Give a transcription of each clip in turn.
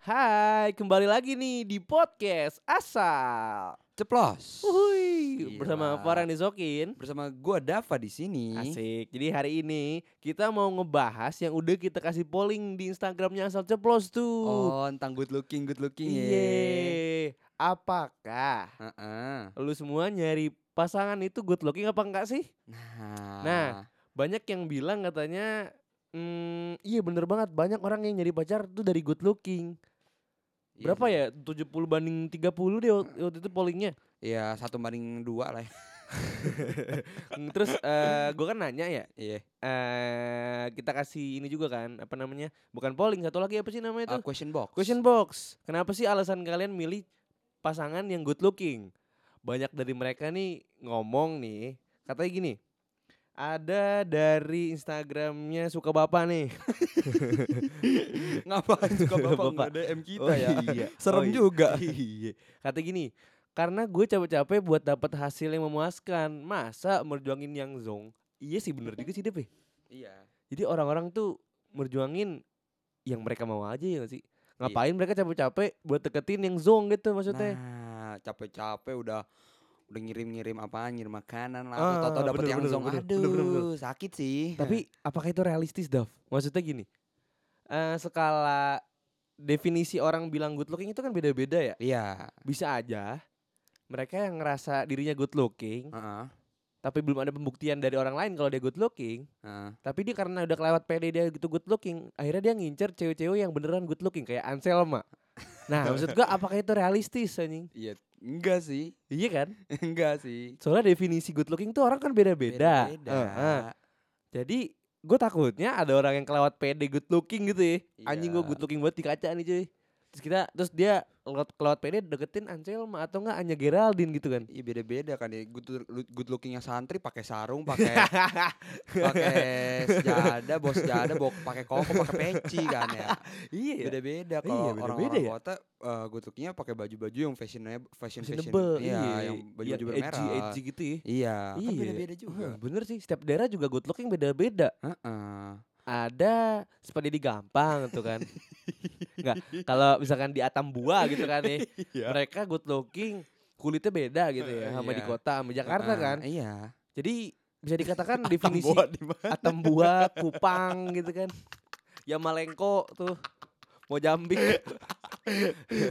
Hai, kembali lagi nih di podcast Asal. Ceplos. Uhuy, Gila. bersama Farhan Dizokin. Bersama gua Dava di sini. Asik. Jadi hari ini kita mau ngebahas yang udah kita kasih polling di Instagramnya Asal Ceplos tuh. Oh, tentang good looking, good looking ya. Iya. Apakah Heeh. lu semua nyari pasangan itu good looking apa enggak sih? Nah. Nah, Banyak yang bilang katanya Hmm, iya bener banget banyak orang yang nyari pacar tuh dari good looking. Iya Berapa ya? 70 banding 30 deh waktu itu pollingnya. Iya, satu banding dua lah ya. Hmm, Terus eh gue kan nanya ya, Iya. eh kita kasih ini juga kan, apa namanya? Bukan polling, satu lagi apa sih namanya Uh, itu? question box. Question box. Kenapa sih alasan kalian milih pasangan yang good looking? Banyak dari mereka nih ngomong nih, katanya gini. Ada dari Instagramnya suka bapak nih. Ngapain suka bapak Bapak. nggak DM kita Oh ya? iya. Serem Oh iya. juga. Iya. Kata gini, karena gue capek-capek buat dapat hasil yang memuaskan. Masa merjuangin yang zong? Iya sih bener juga sih Dep ya. Iya. Jadi orang-orang tuh merjuangin yang mereka mau aja ya sih. Iya. Ngapain mereka capek-capek buat deketin yang zong gitu maksudnya. Nah, capek-capek udah udah ngirim-ngirim apaan, ngirim makanan lah, Ah, atau bener, yang bener, zong. bener, Aduh, bener, bener, bener. sakit sih. Tapi apakah itu realistis Dav? Maksudnya gini. eh skala definisi orang bilang good looking itu kan beda-beda ya. iya. Bisa aja mereka yang ngerasa dirinya good looking Heeh. tapi belum ada pembuktian dari orang lain kalau dia good looking Heeh. Tapi dia karena udah kelewat PD dia gitu good looking, akhirnya dia ngincer cewek-cewek yang beneran good looking kayak Anselma. Nah, maksud gua apakah itu realistis anjing? Iya, enggak sih. Iya kan? enggak sih. Soalnya definisi good looking tuh orang kan beda-beda. Beda-beda. Heeh. Jadi gue takutnya ada orang yang kelewat PD good looking gitu ya. Anjing gue Iya. good looking banget di kaca nih cuy. Terus kita terus dia kelewat, kelewat PD deketin Anselma atau enggak Anya Geraldine gitu kan. Iya beda-beda kan ya. Good, good lookingnya santri pakai sarung, pakai pakai sejadah, bos sejadah, bawa pakai koko, pakai peci kan ya. iya ya. Beda-beda Iya, kalau beda-beda orang-orang ya. kota eh, good lookingnya pakai baju-baju yang fashionable, fashion fashion. Fashionable, Iya, iya. yang baju-baju Yang bermerah. edgy, edgy gitu ya. Iya, kan Iya. beda-beda juga. Hmm, bener sih, setiap daerah juga good looking beda-beda. Heeh. Ada sepeda di gampang tuh kan. Enggak, kalau misalkan di Atambua gitu kan nih. Mereka good looking, kulitnya beda gitu ya sama di Iya. kota sama Jakarta Heeh, kan. Iya. Jadi bisa dikatakan definisi Tambua di mana? Atambua, Kupang gitu kan. Ya Malengko tuh. Mau jambing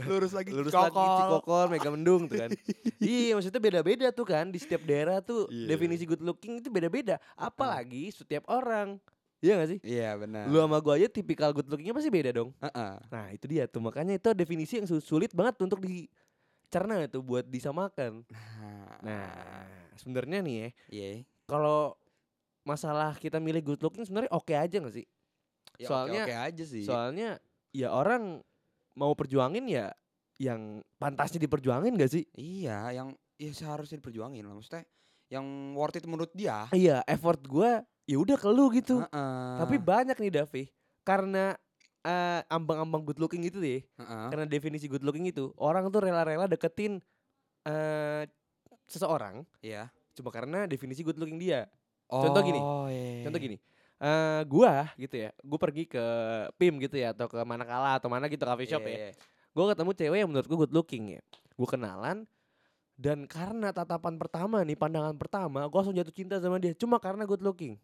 Lurus lagi lurus Cikokol. lagi Cikokol, Mega Mendung tuh kan. iya, maksudnya beda-beda tuh kan di setiap daerah tuh Iya. definisi good looking itu beda-beda. Apalagi setiap orang. Iya gak sih? Iya benar. Lu sama gua aja tipikal good lookingnya pasti beda dong. Heeh. Nah itu dia tuh makanya itu definisi yang su- sulit banget untuk dicerna itu buat disamakan. Nah sebenarnya nih ya Iya. kalau masalah kita milih good looking sebenarnya oke aja gak sih? Ya, Soalnya- oke, aja sih. Soalnya ya orang mau perjuangin ya yang pantasnya diperjuangin gak sih? Iya, yang ya seharusnya diperjuangin lah maksudnya yang worth it menurut dia. Iya effort gua ya udah ke lu gitu. Heeh. Tapi banyak nih Davi karena eh, ambang-ambang good looking itu deh. Heeh. Karena definisi good looking itu orang tuh rela-rela deketin eh seseorang Iya. cuma karena definisi good looking dia. Contoh gini, Oh, iya. Contoh gini, eh gua gitu ya, gue pergi ke PIM gitu ya atau ke Manakala atau mana gitu coffee shop Iya, ya. iya. Gue ketemu cewek yang menurut gue good looking ya. Gue kenalan dan karena tatapan pertama nih, pandangan pertama, gue langsung jatuh cinta sama dia cuma karena good looking.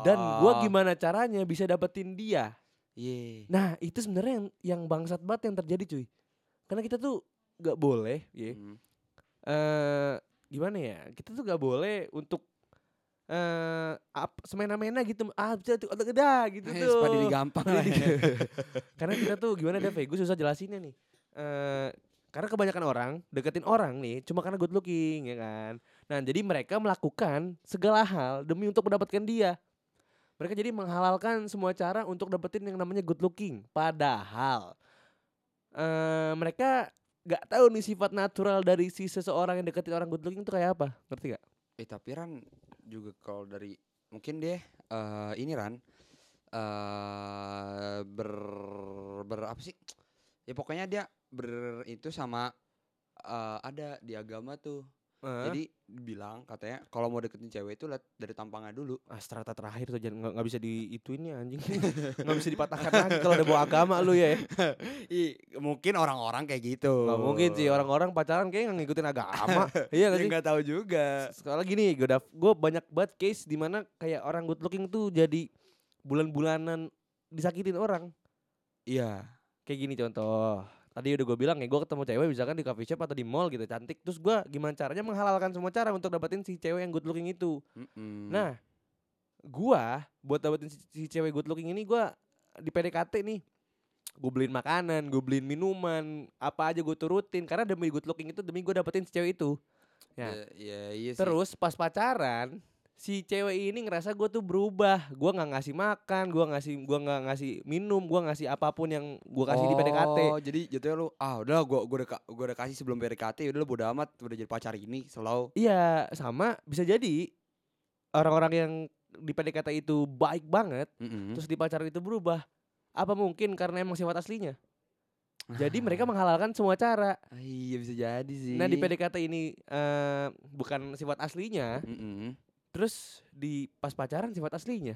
Dan gua Oh, gimana caranya bisa dapetin dia? Iya. Nah, itu sebenarnya yang yang bangsat banget yang terjadi cuy. Karena kita tuh gak boleh, ya. Hmm. eh gimana ya kita tuh gak boleh untuk eh ap- semena-mena gitu ah bisa tuh otak dah gitu Eh, tuh diri gampang lah ya. karena kita tuh gimana deh gue susah jelasinnya nih eh karena kebanyakan orang deketin orang nih cuma karena good looking ya kan nah jadi mereka melakukan segala hal demi untuk mendapatkan dia mereka jadi menghalalkan semua cara untuk dapetin yang namanya good looking padahal eh mereka gak tahu nih sifat natural dari si seseorang yang deketin orang good looking itu kayak apa ngerti gak? Eh tapi Ran juga kalau dari mungkin deh eh ini Ran eh ber ber apa sih? Ya pokoknya dia ber itu sama eh ada di agama tuh Heeh. Jadi bilang katanya kalau mau deketin cewek itu lihat dari tampangnya dulu. ah, strata terakhir tuh jangan nggak- bisa di itu ini anjing nggak bisa dipatahkan lagi kalau ada bawa agama lu ya Ih, mungkin orang-orang kayak gitu. nggak mungkin sih orang-orang pacaran kayak nggak ngikutin agama iya nggak Ya sih nggak tahu juga. Soalnya gini, gue udah gue banyak banget case di mana kayak orang good looking tuh jadi bulan-bulanan disakitin orang. Iya. Kayak gini contoh. Tadi udah gue bilang ya, gue ketemu cewek misalkan di coffee shop atau di mall gitu cantik. Terus gue gimana caranya menghalalkan semua cara untuk dapetin si cewek yang good looking itu. Mm-mm. Nah, gua buat dapetin si, si cewek good looking ini gua di PDKT nih. Gue beliin makanan, gue beliin minuman, apa aja gue turutin karena demi good looking itu demi gue dapetin si cewek itu. Ya. Ya, ya, iya sih. Terus pas pacaran si cewek ini ngerasa gue tuh berubah. Gua nggak ngasih makan, gua ngasih gua nggak ngasih minum, gua ngasih apa pun yang gua kasih di PDKT. Oh, jadi jatuhnya lu ah udah gua gua udah gua udah kasih sebelum PDKT udah lu bodo amat udah jadi pacar ini slow. Iya, sama bisa jadi orang-orang yang di PDKT itu baik banget, Mm-mm. terus di pacaran itu berubah. Apa mungkin karena emang sifat aslinya? Jadi mereka menghalalkan semua cara. ah, iya bisa jadi sih. Nah di PDKT ini eh, bukan sifat aslinya, Mm-mm. Terus di pas pacaran sifat aslinya.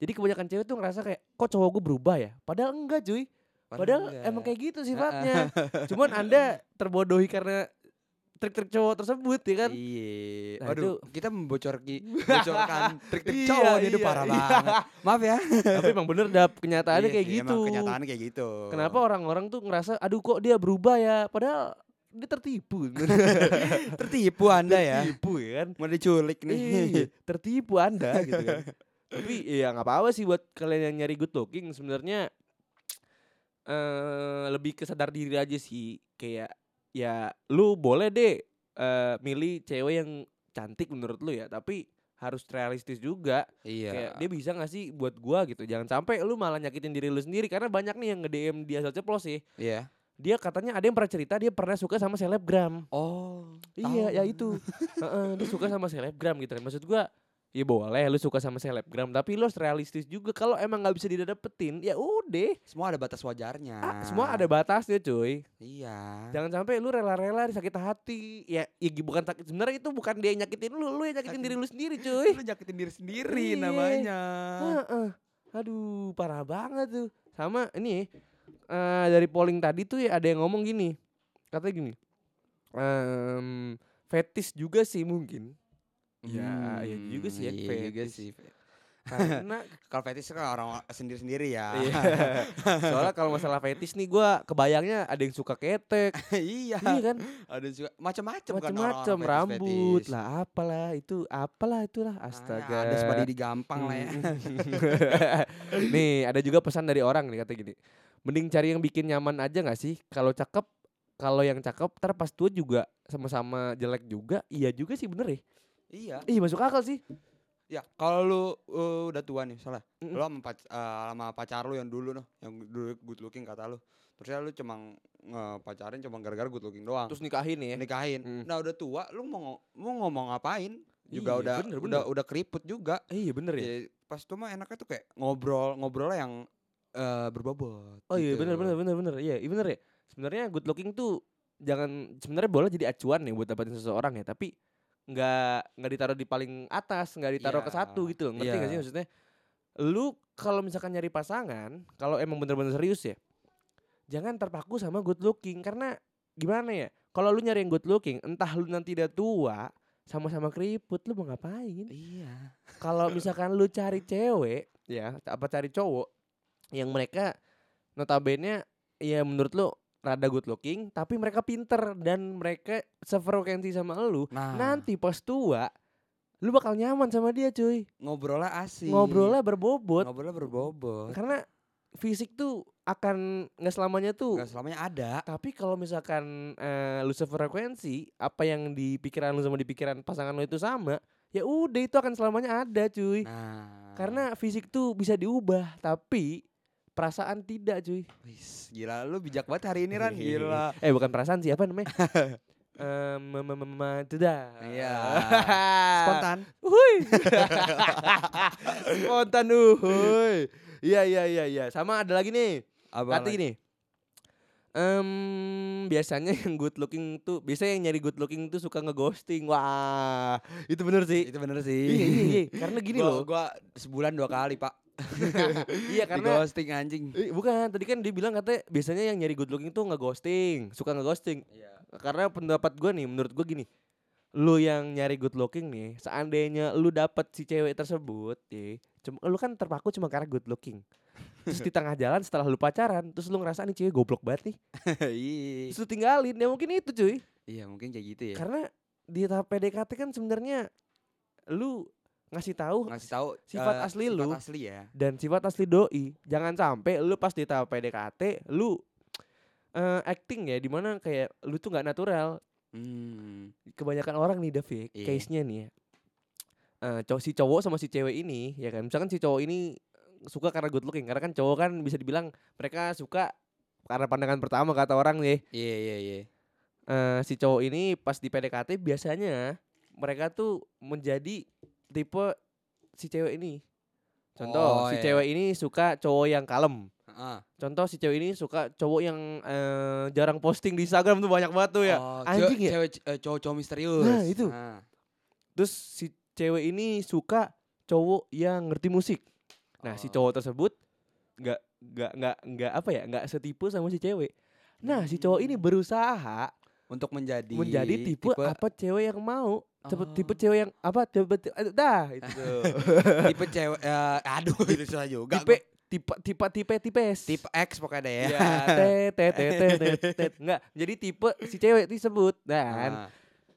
Jadi kebanyakan cewek tuh ngerasa kayak kok cowok gue berubah ya? Padahal enggak cuy. Padahal enggak. emang kayak gitu sifatnya. Cuman anda terbodohi karena trik-trik cowok tersebut ya kan? Iya. Nah, Waduh, itu- kita membocorki membocorkan trik-trik Iya, cowok nih itu iya, parah iya. banget. Maaf ya. Tapi emang bener dap kenyataannya Iya kayak sih, gitu. Emang kenyataannya kayak gitu. Kenapa orang-orang tuh ngerasa aduh kok dia berubah ya? Padahal dia tertipu. tertipu Anda ya? tertipu ya kan? Mau diculik nih. Iya, tertipu Anda gitu kan. Tapi ya nggak apa-apa sih buat kalian yang nyari good looking sebenarnya eh lebih ke sadar diri aja sih. Kayak ya lu boleh deh eh milih cewek yang cantik menurut lu ya, tapi harus realistis juga. Iya. Kayak dia bisa gak sih buat gua gitu. Jangan sampai lu malah nyakitin diri lu sendiri karena banyak nih yang nge-DM dia asal ceplos sih. Iya. Dia katanya ada yang pernah cerita dia pernah suka sama selebgram. Oh. Iya, tahu. ya itu. Heeh, dia suka sama selebgram gitu kan. Maksud gua, ya boleh lu suka sama selebgram, tapi lu harus realistis juga. Kalau emang nggak bisa didapetin, ya udah. Semua ada batas wajarnya. Ah, semua ada batasnya, cuy. Iya. Jangan sampai lu rela-rela disakit hati. Ya, ya bukan sakit. Sebenarnya itu bukan dia yang nyakitin lu, lu yang nyakitin Sakit. diri lu sendiri, cuy. Lu nyakitin diri sendiri Iya. namanya. Heeh. Aduh, parah banget tuh. Sama ini eh dari polling tadi tuh ya ada yang ngomong gini. Katanya gini. em fetis juga sih mungkin. Ya, iya juga sih ya, iya juga fetish. sih. Karena Kalau fetish kan orang sendiri-sendiri ya. iya. Soalnya kalau masalah fetis nih gua kebayangnya ada yang suka ketek. iya. iya kan? Ada juga macam-macam kan Macam-macam rambut fetish-fetish. lah apalah itu apalah itulah Ah, astaga. Ada sepadidi gampang lah ya. Mm. nih ada juga pesan dari orang nih kata gini. Mending cari yang bikin nyaman aja nggak sih? Kalau cakep, kalau yang cakep ntar pas tua juga sama-sama jelek juga. Iya juga sih bener ya. iya. Iya masuk akal sih. Ya, kalau lu uh, udah tua nih, salah. Mm-mm. Lu sama, pac- eh, sama pacar lu yang dulu noh, yang dulu good looking kata lu. Terusnya lu cuma pacarin cuma gara-gara good looking doang. Terus nikahin ya. nikahin. Mm. Nah, udah tua lu mau mau ngomong ngapain? Juga Iya, udah bener, udah bener. udah keriput juga. Iya bener ya. Ya, pas tua mah enaknya tuh kayak ngobrol, ngobrolnya yang eh berbobot. Oh iya gitu. bener bener bener bener. Iya iya bener ya. Sebenarnya good looking tuh jangan sebenarnya boleh jadi acuan nih buat dapetin seseorang ya, tapi nggak nggak ditaruh di paling atas, nggak ditaruh ke Iya, satu gitu. loh. Ngerti iya. gak sih maksudnya? Lu kalau misalkan nyari pasangan, kalau emang bener-bener serius ya, jangan terpaku sama good looking karena gimana ya? Kalau lu nyari yang good looking, entah lu nanti udah tua sama-sama keriput, lu mau ngapain? Iya. kalau misalkan lu cari cewek ya apa cari cowok yang mereka notabene ya menurut lu rada good looking tapi mereka pinter dan mereka sefrekuensi sama lu Nah, nanti pas tua lu bakal nyaman sama dia cuy ngobrolnya asik. ngobrolnya berbobot ngobrolnya berbobot. karena fisik tuh akan nggak selamanya tuh Gak selamanya ada. tapi kalau misalkan eh, lu sefrekuensi apa yang di pikiran lu sama di pikiran pasangan lu itu sama ya udah itu akan selamanya ada cuy Nah, Karena fisik tuh bisa diubah, tapi perasaan tidak, cuy. Wis, gila lu bijak banget hari ini Ran, gila. Eh, bukan perasaan sih, apa namanya? Mem- tidak. Iya. Spontan. Uhuy. Spontan uhuy. Iya, iya, iya, iya. Sama ada lagi nih. Apa lagi? gini. Em, biasanya yang good looking tuh biasanya yang nyari good looking tuh suka ngeghosting. Wah, itu bener sih. Itu bener Iya, sih. iya, iya. Karena gini Gua- loh. Gua sebulan dua kali, Pak. Iya, Di karena ghosting anjing. Eh, bukan, tadi kan dia bilang katanya biasanya yang nyari good looking tuh ngeghosting, suka ngeghosting. Iya. Karena pendapat gua nih, menurut gua gini. Lu yang nyari good looking nih, seandainya lu dapet si cewek tersebut, ya, cuma lu kan terpaku cuma karena good looking. Terus di tengah jalan setelah lu pacaran, terus lu ngerasa nih cewek goblok banget nih. Iya. Terus lu tinggalin, ya mungkin itu cuy. Iya, mungkin kayak gitu ya. Karena di tahap PDKT kan sebenarnya lu ngasih tahu Ngasih tahu sifat eh, asli sifat lu. asli ya. dan sifat asli doi. Jangan sampai lu pas di tahap PDKT lu eh, acting ya di mana kayak lu tuh nggak natural. Hmm. Kebanyakan orang nih David, Iya. case-nya nih ya. Eh, cowok si cowok sama si cewek ini ya kan. Misalkan si cowok ini suka karena good looking karena kan cowok kan bisa dibilang mereka suka karena pandangan pertama kata orang nih. Iya, iya, iya. eh si cowok ini pas di PDKT biasanya mereka tuh menjadi tipe si cewek ini. Contoh, Oh, si iya. cewek ini suka cowok yang kalem. Heeh. Contoh si cewek ini suka cowok yang eh, jarang posting di Instagram tuh banyak banget tuh ya. Oh, Anjing ya? cewek, eh, cowok-cowok misterius. Nah, itu. Nah. Terus si cewek ini suka cowok yang ngerti musik. Nah, si Oh. cowok tersebut nggak nggak nggak nggak apa ya, nggak setipe sama si cewek. Nah, si cowok ini Hmm. berusaha untuk menjadi menjadi tipe, apa cewek yang mau tipe, tipe cewek yang apa tipe, tipe aduh, dah itu tuh. Tipe cewek eh, aduh itu susah juga. tipe tipe tipe tipe tipes. Tipe X pokoknya deh. Ya. ya te te te te te te. Enggak jadi tipe si cewek disebut dan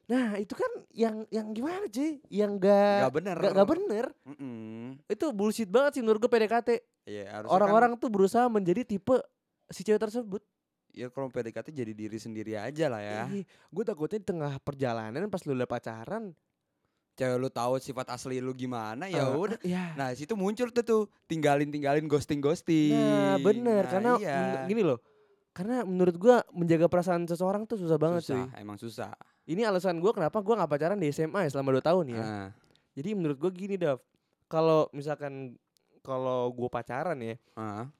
Nah, nah itu kan yang yang gimana sih yang gak Gak bener. gak, gak bener. Mm-mm. itu bullshit banget sih menurut gue PDKT Iya, orang-orang kan, tuh berusaha menjadi tipe si cewek tersebut ya kalau PDKT jadi diri sendiri aja lah ya. gue takutnya di tengah perjalanan pas lu udah pacaran Cewek lu tahu sifat asli lu gimana ya eh, udah. ya Nah, situ muncul tuh tuh tinggalin tinggalin ghosting ghosting. Nah bener Nah, karena iya. gini loh Karena menurut gua menjaga perasaan seseorang tuh susah banget susah, cuy emang susah. Ini alasan gua kenapa gua gak pacaran di SMA ya selama 2 tahun ya Nah, Jadi menurut gua gini Dav Kalau misalkan kalau gua pacaran ya ah,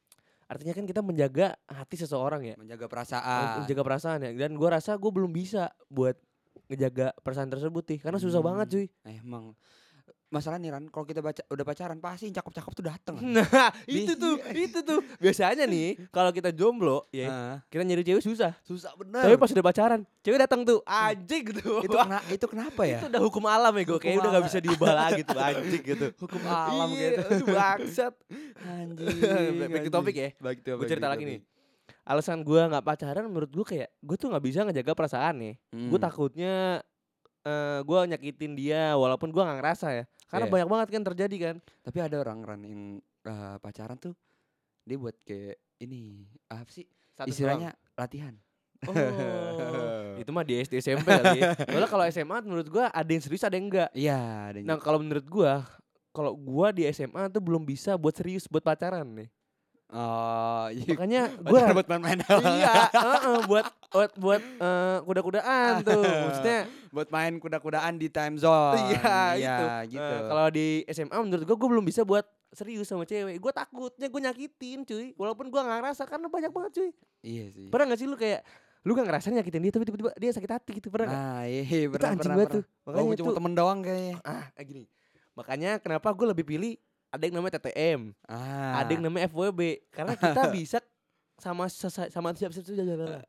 Artinya kan kita menjaga hati seseorang ya. Menjaga perasaan. Menjaga perasaan ya. Dan gua rasa gua belum bisa buat ngejaga perasaan tersebut nih Karena susah Hmm. banget cuy. Emang masalah nih Ran, kalau kita baca udah pacaran pasti yang cakep-cakep tuh dateng. Nah itu tuh Itu tuh Biasanya nih Kalau kita jomblo ya Ah, Kita nyari cewek susah susah bener. Tapi pas udah pacaran Cewek datang tuh Anjing gitu itu kena, itu kenapa ya? Itu udah hukum alam ya gue Kayak udah gak bisa diubah lagi tuh Anjing gitu Hukum alam Iya, gitu. aduh, Bangsat Anjing. Back to topic ya tuh. Gue cerita lagi nih Alasan gue gak pacaran menurut gue kayak Gue tuh gak bisa ngejaga perasaan nih Hmm. Gue takutnya eh gue nyakitin dia Walaupun gue gak ngerasa ya. Karena Iya. banyak banget kan terjadi kan. Tapi ada orang Ran yang eh, pacaran tuh dia buat kayak ini apa sih Status istilahnya latihan. doang. Oh. Itu mah di SD SMP kali. Ya Soalnya kalau SMA menurut gue ada yang serius ada yang enggak. Iya, ada yang Nah kalau menurut gue kalau gue di SMA tuh belum bisa buat serius buat pacaran nih Oh, iya. Makanya gue buat main-main iya heeh, buat buat buat eh, kuda-kudaan tuh maksudnya buat main kuda-kudaan di time zone. iya itu gitu. Eh, kalau di SMA menurut gue gue belum bisa buat serius sama cewek gue takutnya gue nyakitin cuy walaupun gue nggak ngerasa karena banyak banget cuy iya sih. pernah gak sih lu kayak lu gak ngerasa nyakitin dia tapi tiba-tiba dia sakit hati gitu pernah nggak? Nah, iya, itu pernah, anjing pernah, tuh pernah. Oh, makanya gua cuma temen doang kayaknya. ah kayak gini makanya kenapa gue lebih pilih ada yang namanya TTM Ah, ada yang namanya FWB karena kita bisa sama sesa- sama siapa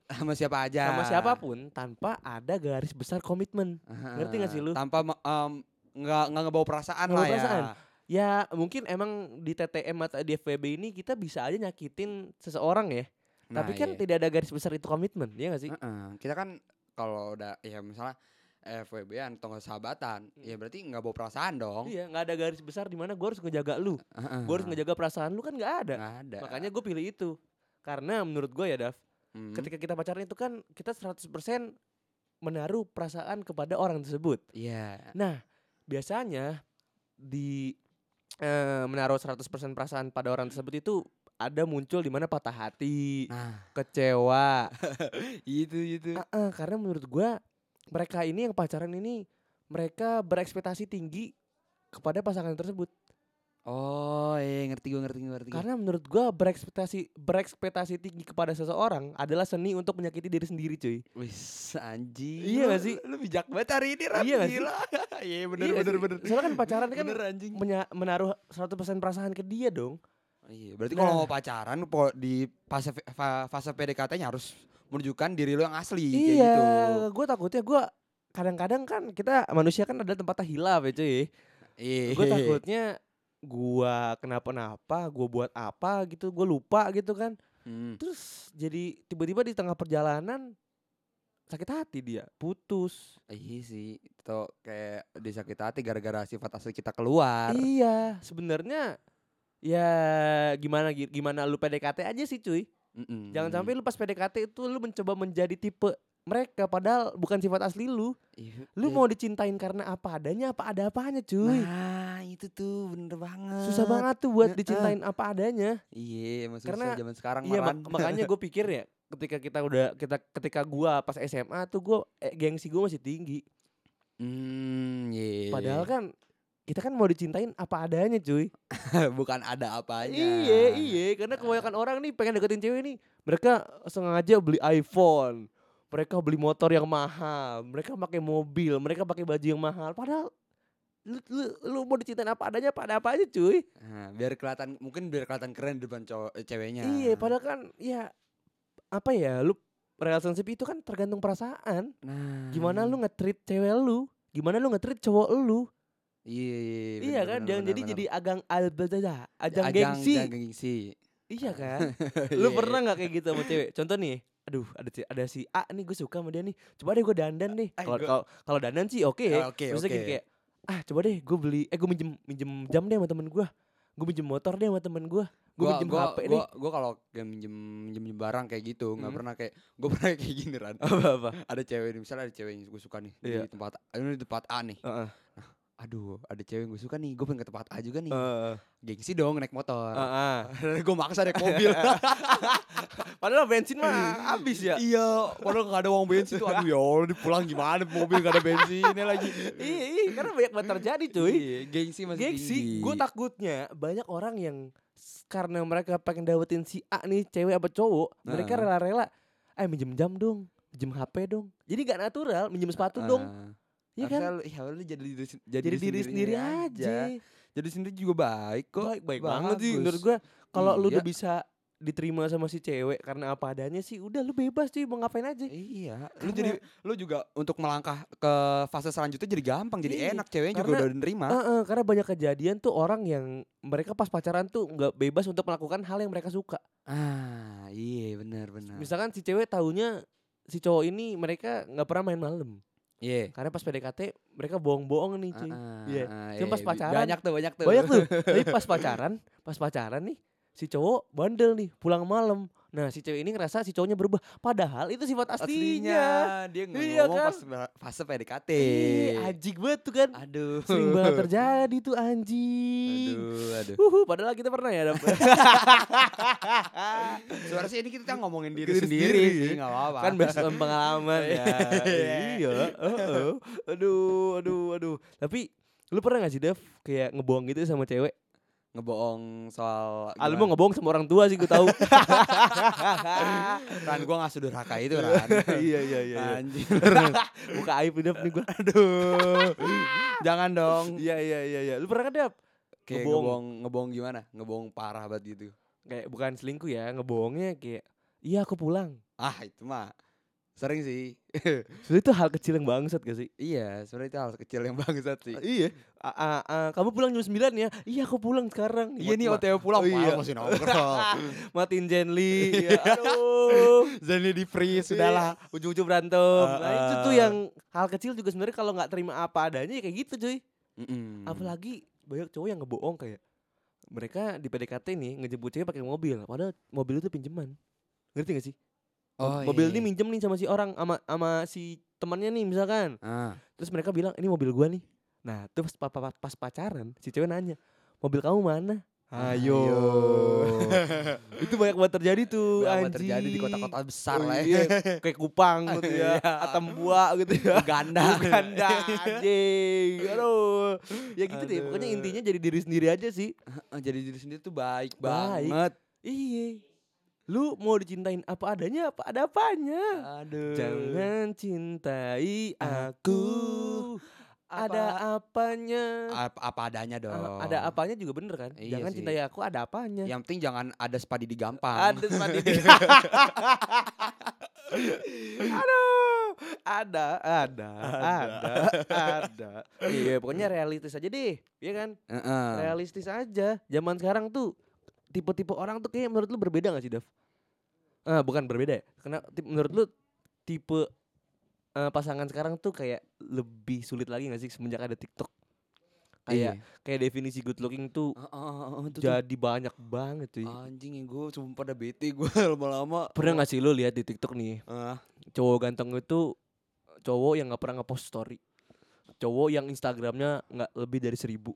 sama siapa aja. sama siapa pun tanpa ada garis besar komitmen Ah, Ngerti nggak sih lu? Tanpa em, nggak nggak ngebawa perasaan Nggak lah ya. perasaan. ya mungkin emang di TTM atau di FWB ini kita bisa aja nyakitin seseorang ya Nah, tapi kan iya. tidak ada garis besar itu komitmen ya gak sih Heeh, Kita kan kalau udah ya misalnya FWB-an atau nggak sahabatan, ya berarti nggak bawa perasaan dong. iya nggak ada garis besar di mana gue harus ngejaga lu gue harus ngejaga perasaan lu kan nggak ada Nggak ada. makanya gue pilih itu karena menurut gue ya Dav Hmm. ketika kita pacaran itu kan kita 100% menaruh perasaan kepada orang tersebut Iya. Nah, biasanya di eh, menaruh 100% perasaan pada orang tersebut itu ada muncul di mana patah hati, Nah, kecewa. itu itu. Ah, ah, karena menurut gua mereka ini yang pacaran ini mereka berekspektasi tinggi kepada pasangan tersebut. Oh, iya ngerti gue ngerti gue ngerti. Karena menurut gua berekspektasi berekspektasi tinggi kepada seseorang adalah seni untuk menyakiti diri sendiri, cuy. Wis anjing. Iya gak sih? Lu bijak banget hari ini Ran. Iya gak sih? Iya bener Iya bener sih? bener. Soalnya kan pacaran kan Bener anjing. menya- menaruh 100% perasaan ke dia dong. Iya, berarti Nah. kalau mau pacaran di fase fa- fase PDKT-nya harus menunjukkan diri lu yang asli kayak iya, gitu. gue takutnya gue kadang-kadang kan kita manusia kan ada tempatnya hilaf ya cuy. Iya. Gue takutnya gua kenapa-napa, gua buat apa gitu, gue lupa gitu kan. Hmm. Terus jadi tiba-tiba di tengah perjalanan sakit hati dia, putus. Iya sih, itu kayak disakit hati gara-gara sifat asli kita keluar. Iya, sebenarnya ya gimana gi- gimana lu PDKT aja sih cuy. Mm-mm. Jangan sampai lu pas PDKT itu lu mencoba menjadi tipe mereka padahal bukan sifat asli lu. Iya, Lu iya. mau dicintain karena apa adanya apa ada apanya cuy. Nah, itu tuh bener banget. Susah banget tuh buat dicintain apa adanya. Iya, emang Karena- zaman sekarang Iya mak- makanya gue pikir ya ketika kita udah kita ketika gua pas SMA tuh gua eh, gengsi gua masih tinggi. Hmm, iya. Padahal kan kita kan mau dicintain apa adanya cuy. bukan ada apanya. Iya iya karena kebanyakan orang nih pengen deketin cewek nih mereka sengaja beli iPhone, mereka beli motor yang mahal, mereka pakai mobil, mereka pakai baju yang mahal. Padahal lu, lu, lu mau dicintain apa adanya apa ada apa aja cuy. Nah, biar kelihatan mungkin biar kelihatan keren di depan cowok eh, ceweknya. Iya padahal kan ya apa ya lu relationship itu kan tergantung perasaan. Nah. Gimana lu nge-treat cewek lu? Gimana lu nge-treat cowok lu? Iya, iya, iya bener, kan? bener, Jangan bener, jadi bener. jadi agang albada, ajang, Ajang- gengsi. ajang gengsi. Iya kan? lu Iya, pernah nggak kayak gitu sama cewek? Contoh nih, aduh ada ada si A nih gue suka sama dia nih. Coba deh gue dandan deh. Eh, Kalau kalau kalau dandan sih oke. Ah, oke, Maksudnya gini oke. kayak ah coba deh gue beli eh gue minjem minjem jam deh sama temen gue. Gue minjem motor deh sama temen gue. Gue gua minjem gua, HP gua, deh. gua kalau kayak minjem minjem barang kayak gitu nggak Hmm. pernah kayak gue pernah kayak gini Ran Apa apa? ada cewek nih misalnya ada cewek yang gue suka nih Iya. di tempat ini di tempat A nih Heeh. Aduh ada cewek yang gue suka nih gue pengen ke tempat A juga nih Heeh. gengsi dong naik motor Heeh. gue maksa naik mobil Padahal bensin mah habis ya. iya padahal gak ada uang bensin tuh aduh ya Allah ini pulang gimana mobil gak ada bensinnya lagi iya, iya, karena banyak banget terjadi cuy. Iya, gengsi masih Gengsi, gue takutnya banyak orang yang karena mereka pengen dapetin si A nih cewek apa cowok, mereka Heeh. rela-rela, eh minjem jam dong, minjem HP dong. Jadi gak natural, minjem sepatu dong, Ah. Iya kan? lu- iya lu jadi diri, sen- Jadi diri sendiri aja. Jadi sendiri juga baik kok. Baik, baik banget sih menurut gue. Kalau lu Iya. udah bisa diterima sama si cewek karena apa adanya sih, udah lu bebas cuy mau ngapain aja. Iya, lu Karena- jadi lu juga untuk melangkah ke fase selanjutnya jadi gampang, jadi Iya, enak ceweknya juga karena- udah nerima. Heeh, karena banyak kejadian tuh orang yang mereka pas pacaran tuh nggak bebas untuk melakukan hal yang mereka suka. Ah, iya benar benar. Misalkan si cewek taunya si cowok ini mereka nggak pernah main malam. Iya. Karena pas PDKT mereka bohong-bohong nih cuy. Ah, Iya. ah, Cuma pas iya, pacaran, banyak tuh, banyak tuh. Banyak tuh. Tapi pas pacaran, pas pacaran nih si cowok bandel nih pulang malam. Nah si cewek ini ngerasa si cowoknya berubah. Padahal itu sifat aslinya. dia nggak Iya ngomong kan? pas fase PDKT. Ih, anjing banget tuh kan. Aduh. Sering banget terjadi tuh anjing. Aduh, aduh. Uhu, padahal kita pernah ya. Suara sih ini kita ngomongin diri, Diri sendiri, sendiri. sih, nggak apa-apa. kan based on pengalaman ya. Iya. iya. oh, oh. Aduh, aduh, aduh. Tapi lu pernah gak sih Dev kayak ngebohong gitu sama cewek? Ngebohong soal Ah, lu gimana? mau ngebohong sama orang tua sih gue tahu. Ran gua gak sudurhaka itu Ran. iya iya iya. iya. Anjir. Buka aib Dev nih gue. Aduh. Jangan dong. Iya iya iya iya. Lu pernah kan Dev? Kayak Ngebohong. ngebohong ngebohong gimana? Ngebohong parah banget gitu. Kayak bukan selingkuh ya, ngebohongnya kayak iya aku pulang. Ah, itu mah sering sih. Sebenernya itu hal kecil yang bangsat gak sih? iya, sebenarnya itu hal kecil yang bangsat sih. iya. A- a- a- kamu pulang jam 9 ya? Iya aku pulang sekarang. Iya nih OTW pulang, Oh, iya. malah masih nongkrong. Matiin Zenly. ya, aduh. Zani di free Sudahlah, ujung-ujung berantem. nah, Ah, itu ah. tuh yang hal kecil juga sebenarnya kalau nggak terima apa adanya ya kayak gitu, cuy. Mm-mm. Apalagi banyak cowok yang ngebohong kayak mereka di PDKT nih ngejemput cewek pakai mobil, padahal mobil itu pinjaman. Ngerti gak sih? Oh, mobil iya. ini minjem nih sama si orang sama sama si temannya nih misalkan. Ah. Terus mereka bilang, "Ini mobil gua nih." Nah, terus pas, pas, pas pacaran si cewek nanya, "Mobil kamu mana?" Ayo. itu banyak banget terjadi tuh Banyak anjing. terjadi di kota-kota besar Oh lah ya. iya, Kayak Kupang gitu ya. Iya. Atambua gitu ya. Uganda. Uganda anjing. Aduh. Ya gitu deh. Pokoknya Aduh. intinya jadi diri sendiri aja sih. Jadi diri sendiri tuh baik, Baik. banget. Iya. Lu mau dicintain apa adanya apa ada apanya. Aduh. Jangan cintai aku. Ada apanya. apa, apa adanya dong. Ah, Ada apanya juga bener kan? Iya Jangan sih. cintai aku ada apanya. Yang penting jangan ada spadi di gampang. Ada sepadi di- Aduh, ada, ada, ada, ada. Iya, pokoknya realistis aja deh, iya kan? Heeh. Realistis aja. Zaman sekarang tuh tipe-tipe orang tuh kayak menurut lu berbeda gak sih, Dav? Ah, bukan berbeda ya. Karena menurut lu tipe eh, pasangan sekarang tuh kayak lebih sulit lagi gak sih semenjak ada TikTok? Kayak Iya. kayak definisi good looking tuh Heeh, heeh, itu tuh. jadi banyak banget cuy. Anjing ya gue sumpah pada bete gue lama-lama. Pernah gak sih lu lihat di TikTok nih Ah, cowok ganteng itu cowok yang nggak pernah ngepost story cowok yang instagramnya nggak lebih dari seribu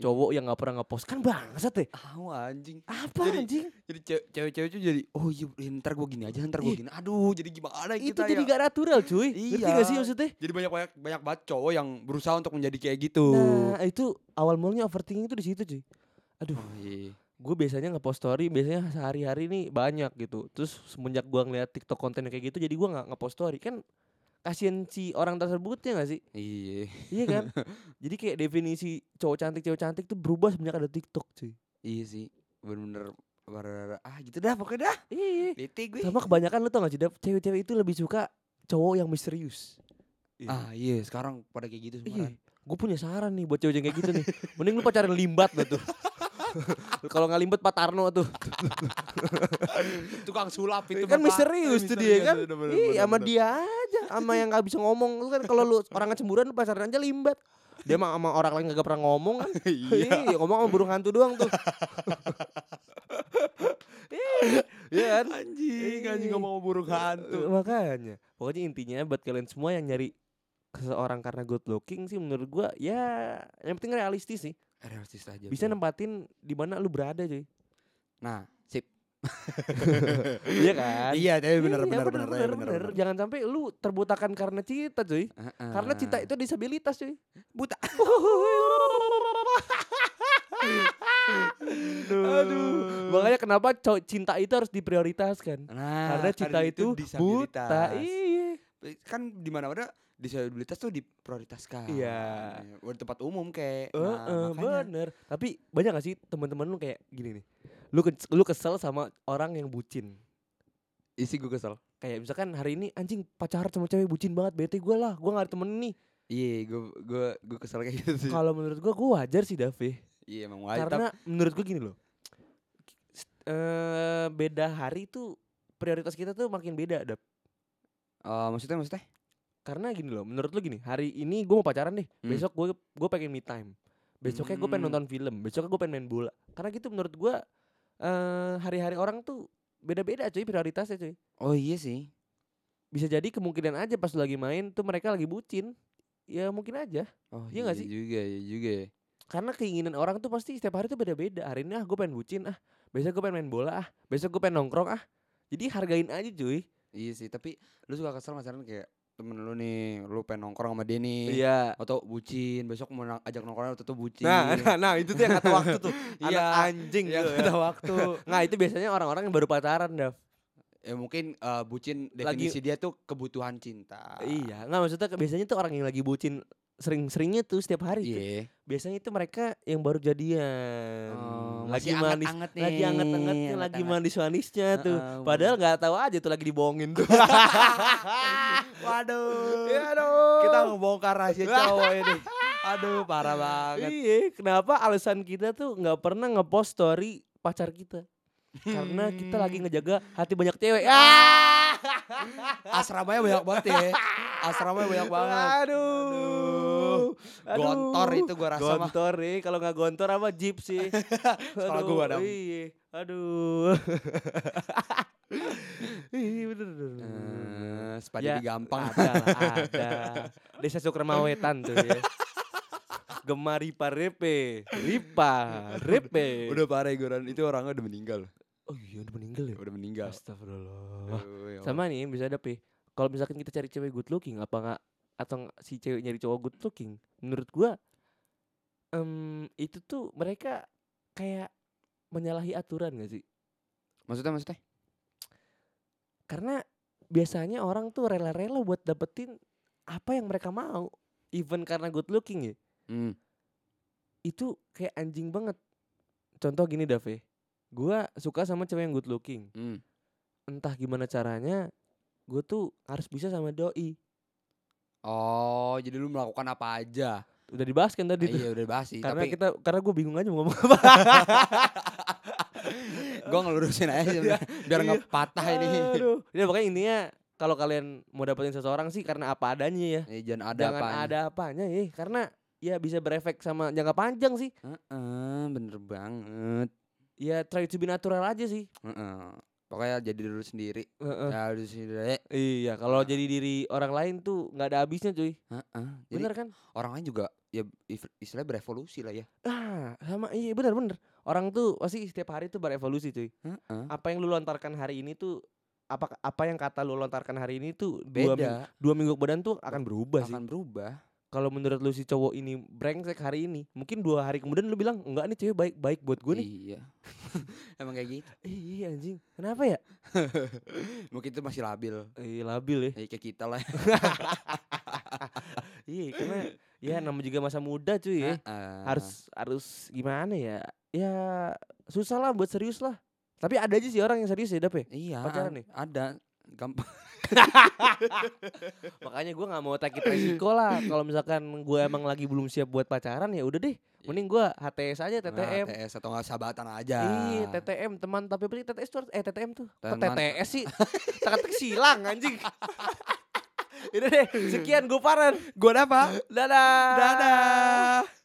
cowok yang nggak pernah ngepost kan bangsat deh ah, anjing. apa Jadi- anjing Jadi ce- cewek-cewek tuh jadi oh iya ntar gue gini aja ntar gue gini. Aduh jadi gimana itu kita jadi ya? gak natural cuy ngerti Iya. gak sih maksudnya Jadi banyak banyak banyak banget cowok yang berusaha untuk menjadi kayak gitu. nah itu awal mulanya overthinking itu di situ cuy aduh Oh, iya. gue biasanya ngepost story biasanya sehari-hari nih banyak gitu terus semenjak gua ngeliat tiktok konten kayak gitu jadi gua nggak ngepost story kan kasian si orang tersebutnya gak sih Iya. iya kan jadi kayak definisi cowok cantik cewek cantik tuh berubah semenjak ada tiktok cuy Iya sih. Bener-bener ah gitu dah pokoknya dah. iya Bete gue. Sama kebanyakan lu tau gak sih? Cewek-cewek itu lebih suka cowok yang misterius. Ah iya sekarang pada kayak gitu semua. Iya. Gue punya saran nih buat cewek yang kayak gitu nih. Mending lu pacaran limbat dah tuh. Kalau nggak limbat Pak Tarno tuh. Tukang sulap itu kan misterius tuh dia kan. Iya, sama dia aja. Sama yang nggak bisa ngomong. Lu kan kalau lu orang cemburuan lu pacaran aja limbat. Dia mah sama orang lain gak pernah ngomong kan. Iya, ngomong sama burung hantu doang tuh. Iya, Iya kan? Anjing, anjing Iya. ngomong burung hantu. Eh, makanya pokoknya intinya buat kalian semua yang nyari seseorang karena good looking sih menurut gua ya yang penting realistis sih Realistis aja. bisa bro. nempatin di mana lu berada cuy Nah, sip. iya kan Iya, tapi bener Iya, bener bener, bener bener, bener, bener. jangan sampai lu terbutakan karena cinta cuy karena cinta itu disabilitas cuy buta. aduh makanya kenapa cinta itu harus diprioritaskan Nah, karena cinta itu, buta disabilitas. iya Kan di mana-mana disabilitas tuh diprioritaskan. Iya. Buat tempat umum kayak. Eh, Nah, eh, makanya. bener. Tapi banyak gak sih teman-teman lu kayak gini nih. Lu ke- lu kesel sama orang yang bucin. Isi gue kesel. Kayak misalkan hari ini anjing pacaran sama cewek bucin banget, bete gue lah, gue gak ada temen nih. Iya, gue gue gue kesel kayak gitu sih. Kalau menurut gue, gue wajar sih Dave. Iya, emang wajar. Karena menurut gue gini loh. Eh beda hari tuh prioritas kita tuh makin beda, Dap. Eh, maksudnya maksudnya? Karena gini loh, menurut lu gini, hari ini gue mau pacaran nih, Hmm. besok gue gue pengen me time. Besoknya gue pengen Hmm. nonton film, besoknya gue pengen main bola. Karena gitu menurut gue eh hari-hari orang tuh beda-beda cuy prioritasnya cuy. Oh iya sih. Bisa jadi kemungkinan aja pas lagi main tuh mereka lagi bucin. Ya mungkin aja. Oh Iya iya, nggak sih? juga, iya juga. ya. Karena keinginan orang tuh pasti setiap hari tuh beda-beda. Hari ini ah gue pengen bucin ah. Besok gue pengen main bola ah. Besok gue pengen nongkrong ah. Jadi hargain aja cuy. Iya sih, tapi lu suka kesel misalnya kayak temen lu nih, lu pengen nongkrong sama dia nih. Iya. Atau bucin, besok mau ajak nongkrong atau tuh bucin. Nah, nah, nah, itu tuh yang kata waktu tuh. Iya, Anak anjing yang gitu ya. ada waktu. Nah, itu biasanya orang-orang yang baru pacaran, Dav. ya mungkin eh, bucin Lagi- definisi dia tuh kebutuhan cinta. Iya, nggak maksudnya biasanya tuh orang yang lagi bucin sering-seringnya tuh setiap hari tuh. Iya. Biasanya itu mereka yang baru jadian. Oh, lagi masih manis, anget-anget nih. lagi anget-angetnya, lagi anget-anget. manis-manisnya tuh. Heeh, Padahal nggak tahu aja tuh lagi dibohongin tuh. Waduh. Ya, aduh. Kita ngebongkar rahasia cowok ini. Aduh, parah banget. Iya, kenapa alasan kita tuh nggak pernah ngepost story pacar kita? Karena kita lagi ngejaga hati banyak cewek. Ah! Asramanya banyak banget ya. Asramanya banyak banget. Aduh. Aduh. Gontor itu gua rasa mah. Gontor nih, kalau nggak gontor apa jeep sih. Sekolah gua dong. Iya. Aduh. Iya bener bener. sepadi Ya, gampang. Ada lah, ada. Desa Sukramawetan tuh ya. Gemar Ripa Repe. Ripa Repe. Udah parah Goran, itu orangnya udah meninggal. Oh iya udah meninggal ya. Udah meninggal. Astagfirullah. Aduh, ya. Sama nih bisa ada P. Kalau misalkan kita cari cewek good looking apa nggak atau si cewek nyari cowok good looking, menurut gua em itu tuh mereka kayak menyalahi aturan gak sih? Maksudnya maksudnya? Karena biasanya orang tuh rela-rela buat dapetin apa yang mereka mau, even karena good looking ya. Hmm. Itu kayak anjing banget. Contoh gini Dave, gua suka sama cewek yang good looking. Hmm. Entah gimana caranya, gue tuh harus bisa sama doi. Oh, jadi lu melakukan apa aja? Udah dibahas kan tadi tuh. iya udah bahas sih, Karena tapi kita karena gue bingung aja mau ngomong apa. gua ngelurusin aja sebenarnya, biar nggak patah ini. Ya pokoknya intinya kalau kalian mau dapetin seseorang sih karena apa adanya ya. Eh, jangan ada Jangan apanya. ada apanya ya. Karena ya bisa berefek sama jangka panjang sih. Heeh, bener banget. Ya try to be natural aja sih. Heeh. Pokoknya jadi dulu sendiri. Heeh. Ya dulu sendiri. Iya, kalau jadi diri orang lain tuh nggak ada habisnya cuy. Jadi Bener kan? orang lain juga ya istilahnya berevolusi lah ya. Ah, sama iya bener bener. Orang tuh pasti setiap hari tuh berevolusi cuy. Heeh. Apa yang lu lontarkan hari ini tuh apa apa yang kata lu lontarkan hari ini tuh dua, ming- Beda, dua minggu kemudian tuh akan berubah sih. akan berubah. Kalau menurut lu si cowok ini brengsek hari ini, mungkin dua hari kemudian lu bilang enggak nih cewek baik baik buat gue nih. Iya. Emang kayak gitu. Iya anjing. Kenapa ya? Mungkin itu masih labil. Iya labil ya. Ya, kayak kita lah. Iya karena ya namanya juga masa muda cuy ya. Heeh. Harus harus gimana ya? Ya susah lah buat serius lah. Tapi ada aja sih orang yang serius ya Dap ya. Iya, pacaran nih? ada. Gampang. Makanya gue nggak mau take it resiko lah. Kalau misalkan gue emang lagi belum siap buat pacaran ya udah deh. Mending gue HTS aja TTM. Nah, TS atau enggak sahabatan aja. Iya TTM teman tapi apa sih TTS tuh eh TTM tuh Kok Teman- TTS sih teka-teki silang anjing Udah deh sekian gue Paran Gua apa? Dadah Dadah.